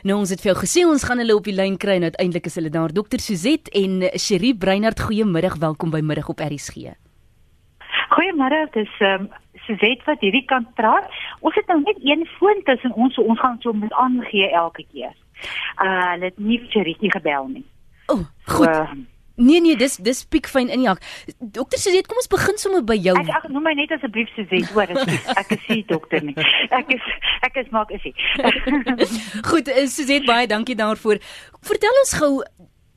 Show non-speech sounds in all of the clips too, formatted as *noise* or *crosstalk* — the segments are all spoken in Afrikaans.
Nou ons het vir jou gesê ons gaan hulle op die lyn kry en uiteindelik is hulle daar. Dr Suzet en Cherie Breinert, goeiemiddag, welkom by middag op RSG. Goeiemôre, dis ehm um, Suzet wat hierdie kant praat. Ons het nou net een foon tussen ons, so ons gaan so moet aangee elke keer. Uh, dit nie Cherie nie gebel nie. O, oh, goed. So, uh, Nee nee, dis dis piek fyn in jak. Dokter Suzet, kom ons begin sommer by jou. Ek ag noem my net asseblief Suzet, hoor, *laughs* ek is nie dokter nie. Ek is ek is maak is nie. *laughs* Goed, eh, Suzet, baie dankie daarvoor. Vertel ons gou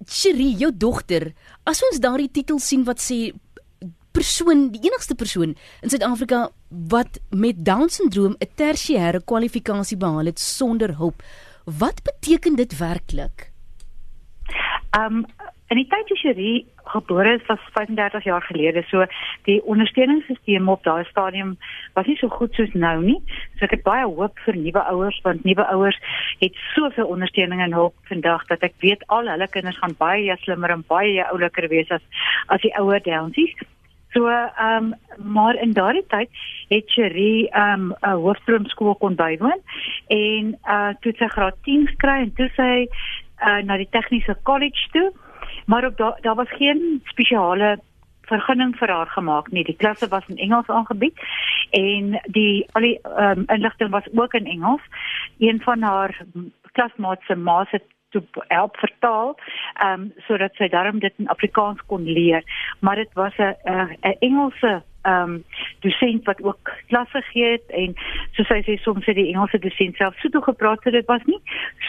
Cherie, jou dogter, as ons daardie titel sien wat sê persoon, die enigste persoon in Suid-Afrika wat met down syndroom 'n tersiêre kwalifikasie behaal het sonder hulp. Wat beteken dit werklik? Um In die tyd toe Cherie gebore is, was 35 jaar gelede, so die ondersteuningssisteem op daai stadium was nie so goed soos nou nie. So ek het baie hoop vir nuwe ouers want nuwe ouers het soveel ondersteuning en hulp vandag dat ek weet al hulle kinders gaan baie slimmer en baie ouliker wees as as die ouer Downsies. So ehm um, maar in daardie tyd het Cherie ehm um, 'n hoofstroomskool kon bywoon en uh toe sy graad 10 gekry en toe sy uh na die tegniese college toe maar ook daar daar was geen spesiale vergunning vir haar gemaak nie. Die klasse was in Engels aangebied en die al die um, inligting was ook in Engels. Een van haar klasmaats se ma het toe help vertaal, ehm um, sodat sy daarom dit in Afrikaans kon leer, maar dit was 'n 'n Engelse ehm um, dosent wat ook klasse gegee het en soos hy sê soms het die Engelse dosent self so toe gepraat so dit was nie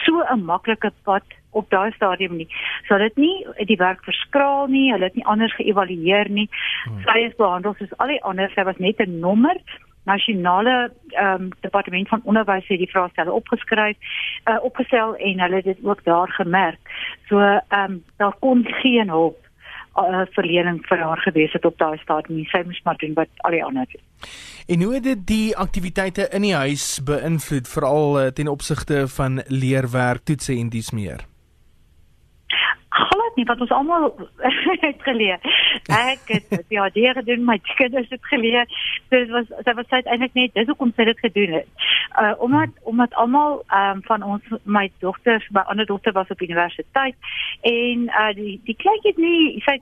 so 'n maklike pad op daai stadium nie. So dit nie die werk verskraal nie, hulle het nie anders geëvalueer nie. Hmm. Sy is behandel soos al die ander, sy was net 'n nommer nasionale ehm um, departement van onderwys het die vraestelle opgeskryf uh, opgestel en hulle het dit ook daar gemerk. So ehm um, daar kon geen hulp uh, verlening vir haar gewees het op daai stadium nie. Sy moes maar doen wat al die ander doen. En hoe het dit die aktiwiteite in die huis beïnvloed veral uh, ten opsigte van leerwerk, toetse en dies meer? Nie wat ons almal *laughs* het geleer. Ek het *laughs* ja, die gedoen my kinders het geleer. So dit was dit was eintlik net dis hoekom sy dit gedoen het. Uh omdat omdat almal um, van ons my dogters, my ander dogter was op universiteit en uh die die kleintjie nie sy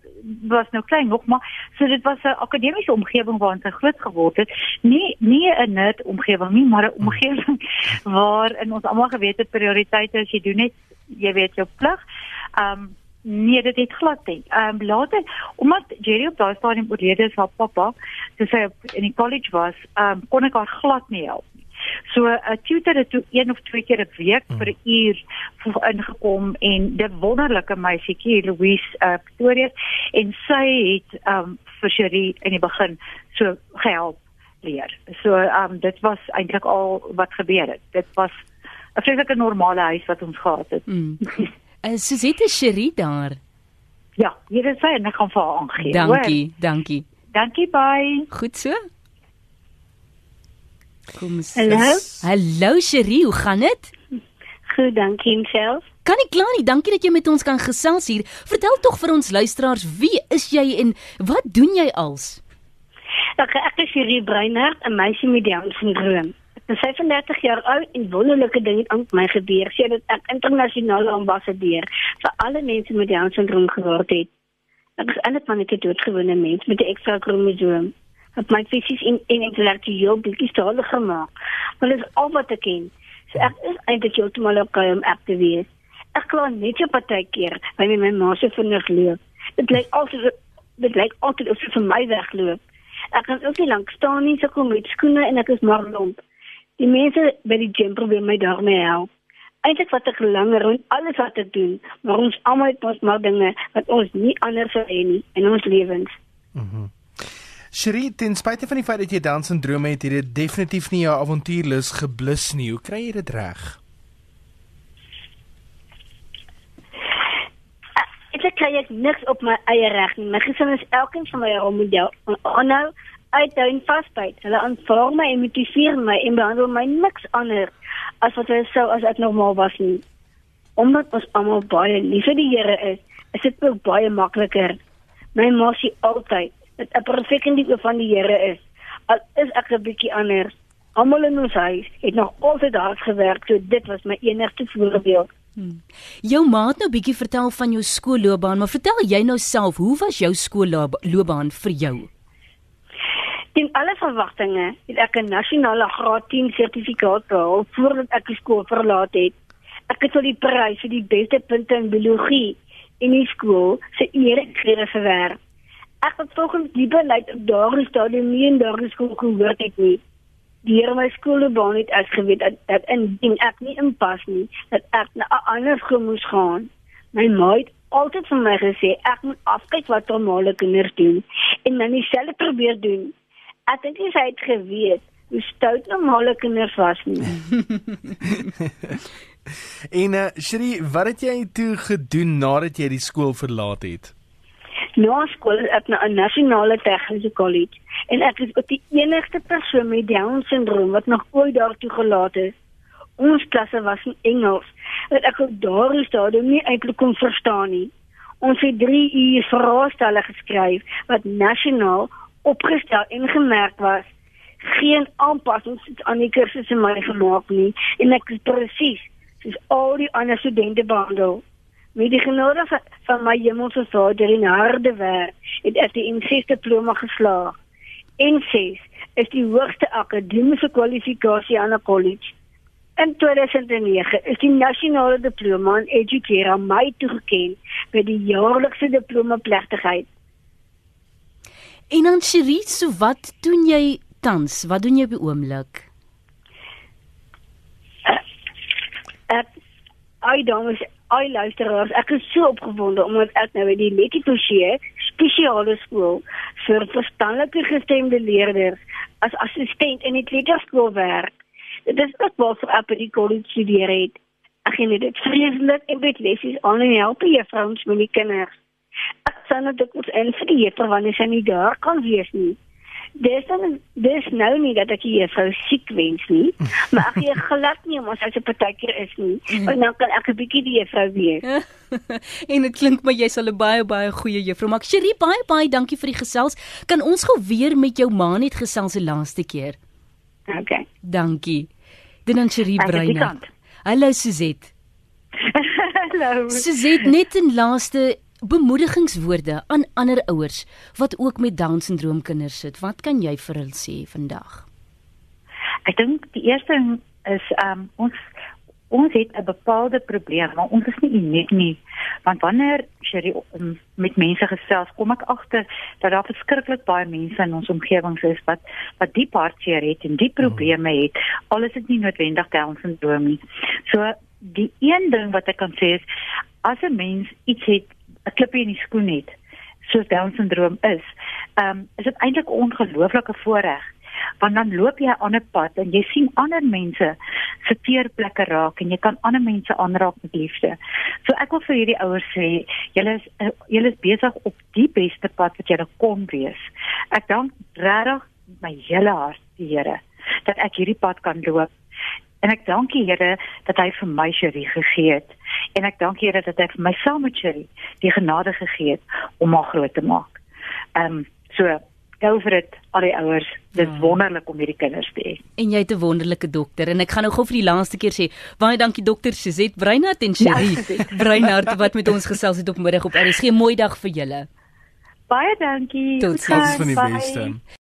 was nou klein nog maar so dit was 'n akademiese omgewing waarin sy groot geword het. Nie nie 'n nerd omgewing nie, maar 'n omgewing *laughs* waar in ons almal geweet het prioriteite is jy doen net jy weet jou plig. Um Nee, dit het glad nie. Ehm um, later omdat Jerry op daai stadium oorlede is, haar pappa, toe sy in die college was, ehm um, kon ek haar glad nie help nie. So 'n uh, tutor het toe een of twee keer 'n week hmm. vir 'n uur ingekom en dit wonderlike meisietjie Louise uh, Pretoria en sy het ehm um, vir Jerry in die begin so gehelp leer. So ehm um, dit was eintlik al wat gebeur het. Dit was 'n vreeslike normale huis wat ons gehad het. Mm. *laughs* Uh, Suzette Cherie daar. Ja, hier is sy en ek gaan vir haar aangee. Dankie, hoor. dankie. Dankie bye. Goed so. Kom ons. Hallo. Hallo Cherie, hoe gaan dit? Goed, dankie self. Kan ek klaar nie, dankie dat jy met ons kan gesels hier. Vertel tog vir ons luisteraars, wie is jy en wat doen jy als? Ek ek is Cherie Breiner, 'n meisie met Down Ek is 35 jaar oud en wonderlike dinge aan my gebeur sedert ek internasionale ambassadeur vir alle mense met Down syndroom geword het. Ek is eintlik maar net 'n doodgewone mens met 'n ekstra kromosoom. Het my fisies en, en intellektueel bietjie stadig gemaak. Maar dit is al wat ek ken. So ek is eintlik heeltemal okay om ek te wees. Ek kla net op 'n tydjie by my ma se vinnig loop. Dit lyk altyd dit lyk altyd of sy vir my wegloop. Ek kan ook nie lank staan nie, sy kom met skoene en ek is maar lomp. Die mense by die gym probeer my daarmee help. Eintlik wat ek langer en alles wat ek doen, maar ons almal het ons maar dinge wat ons nie anders sou hê nie in ons lewens. Mhm. Mm Sherie, ten spyte van die feit dat jy dans en drome het, het dit definitief nie jou avontuurlus geblus nie. Hoe kry jy dit reg? Ek kry ek niks op my eie reg nie. My gesin is elkeen van my rolmodel. Aanhou uithou en vasbyt. Hulle aanvaar my en motiveer my en behandel my niks anders as wat hulle sou as ek normaal was nie. Omdat ons almal baie lief vir die Here is, is dit ook baie makliker. My ma sê altyd dat 'n perfekte liefde van die Here is. Al is ek 'n bietjie anders, Almal in ons huis het nog altyd hard gewerk, so dit was my enigste voorbeeld. Hmm. Jou ma het nou bietjie vertel van jou skoolloopbaan, maar vertel jy nou self, hoe was jou skoolloopbaan vir jou? Teen alle verwagtinge het ek 'n nasionale graad 10 sertifikaat behaal voordat ek die skool verlaat het. Ek het al die prys vir die beste punte in biologie in die skool se erekrede verwerf. Ek het volgens die beleid op daardie stadium nie in daardie skool gehoor het nie. Die Here my skoolbaan het as geweet dat, dat indien ek nie inpas nie, dat ek na 'n ander skool moes gaan. My ma het altyd vir my gesê ek moet afkyk wat normale kinders doen en dan dieselfde probeer doen. Ek dink jy het geweet hoe stout normale kinders was nie. *laughs* en uh, Shri, wat het jy toe gedoen nadat jy die skool verlaat het? Na skool het na 'n nasionale tegniese kollege en ek is ook die enigste persoon met Down syndroom wat nog ooit daar toe gelaat is. Ons klasse was in Engels. Wat ek ook daar is daar nie eintlik kon verstaan nie. Ons het 3 uur vraestelle geskryf wat nasionaal opgestel en gemerk was geen aanpassings aan die kursusse my gemaak nie. En ek presies soos al die ander studente behandel met die genade van my hemelse Vader in harde werk het ek die inses diploma geslaag. En ses is die hoogste akademiese kwalifikasie aan 'n kollege in 2009 is die nasionale diploma in educare aan my toegekend by die jaarlikse diploma plegtigheid En dan Cherie, so wat doen jy tans? Wat doen jy op die oomblik? Ek ai dames, ai luisteraars, ek is so opgewonde omdat ek nou by die Lekitosie spesiale skool vir verstandelike gestemde leerders as assistent in die kleuterskool werk. Dit is ook wel vir op die kollege studeer het. Ek geniet dit vreeslik en dit lesies aan en help juffrouens met die kinders nou dit moet en vir die juffrou wanneer sy nie daar kan wees nie. Dis dan dis nou nie dat ek hier vrou siek wens nie, *laughs* maar ek gee glad nie om as sy 'n partykeer is nie. Want dan kan ek 'n bietjie die juffrou wees. *laughs* en dit klink my jy sal 'n baie baie goeie juffrou maak. Cherie, baie baie dankie vir die gesels. Kan ons gou weer met jou ma net gesels die laaste keer? OK. Dankie. Dit dan Cherie Breiner. Hallo Suzette. *laughs* Hallo. Suzette, net 'n laaste bemoedigingswoorde aan ander ouers wat ook met down syndroom kinders sit. Wat kan jy vir hulle sê vandag? Ek dink die eerste is um ons ons het 'n bepaalde probleem, maar ons is nie uniek nie. Want wanneer jy um, met mense gesels, kom ek agter dat daar verskriklik baie mense in ons omgewing is wat wat diep hartseer het en diep probleme het. Al is dit nie noodwendig down syndroom nie. So die een ding wat ek kan sê is as 'n mens iets het 'n klippie in die skoen het, soos Down syndroom is, ehm um, is dit eintlik 'n ongelooflike voorreg want dan loop jy 'n ander pad en jy sien ander mense se teerplekke raak en jy kan ander mense aanraak met liefde. So ek wil vir hierdie ouers sê, julle is uh, julle is besig op die beste pad wat julle kon wees. Ek dank regtig my hele hart die Here dat ek hierdie pad kan loop. En ek dank die Here dat hy vir my Cherie gegee het. En ek dank die Here dat hy vir my saam met Cherie die genade gegee het om haar groot te maak. Ehm um, so gou vir dit al die ouers. Dit is ja. wonderlik om hierdie kinders te hê. En jy het 'n wonderlike dokter en ek gaan nou gou vir die laaste keer sê baie dankie dokter Suzette Breinhardt en Cherie ja, *laughs* Breinhardt wat met ons gesels het op middag op RSG. Mooi dag vir julle. Baie dankie. Tot sins van die beste.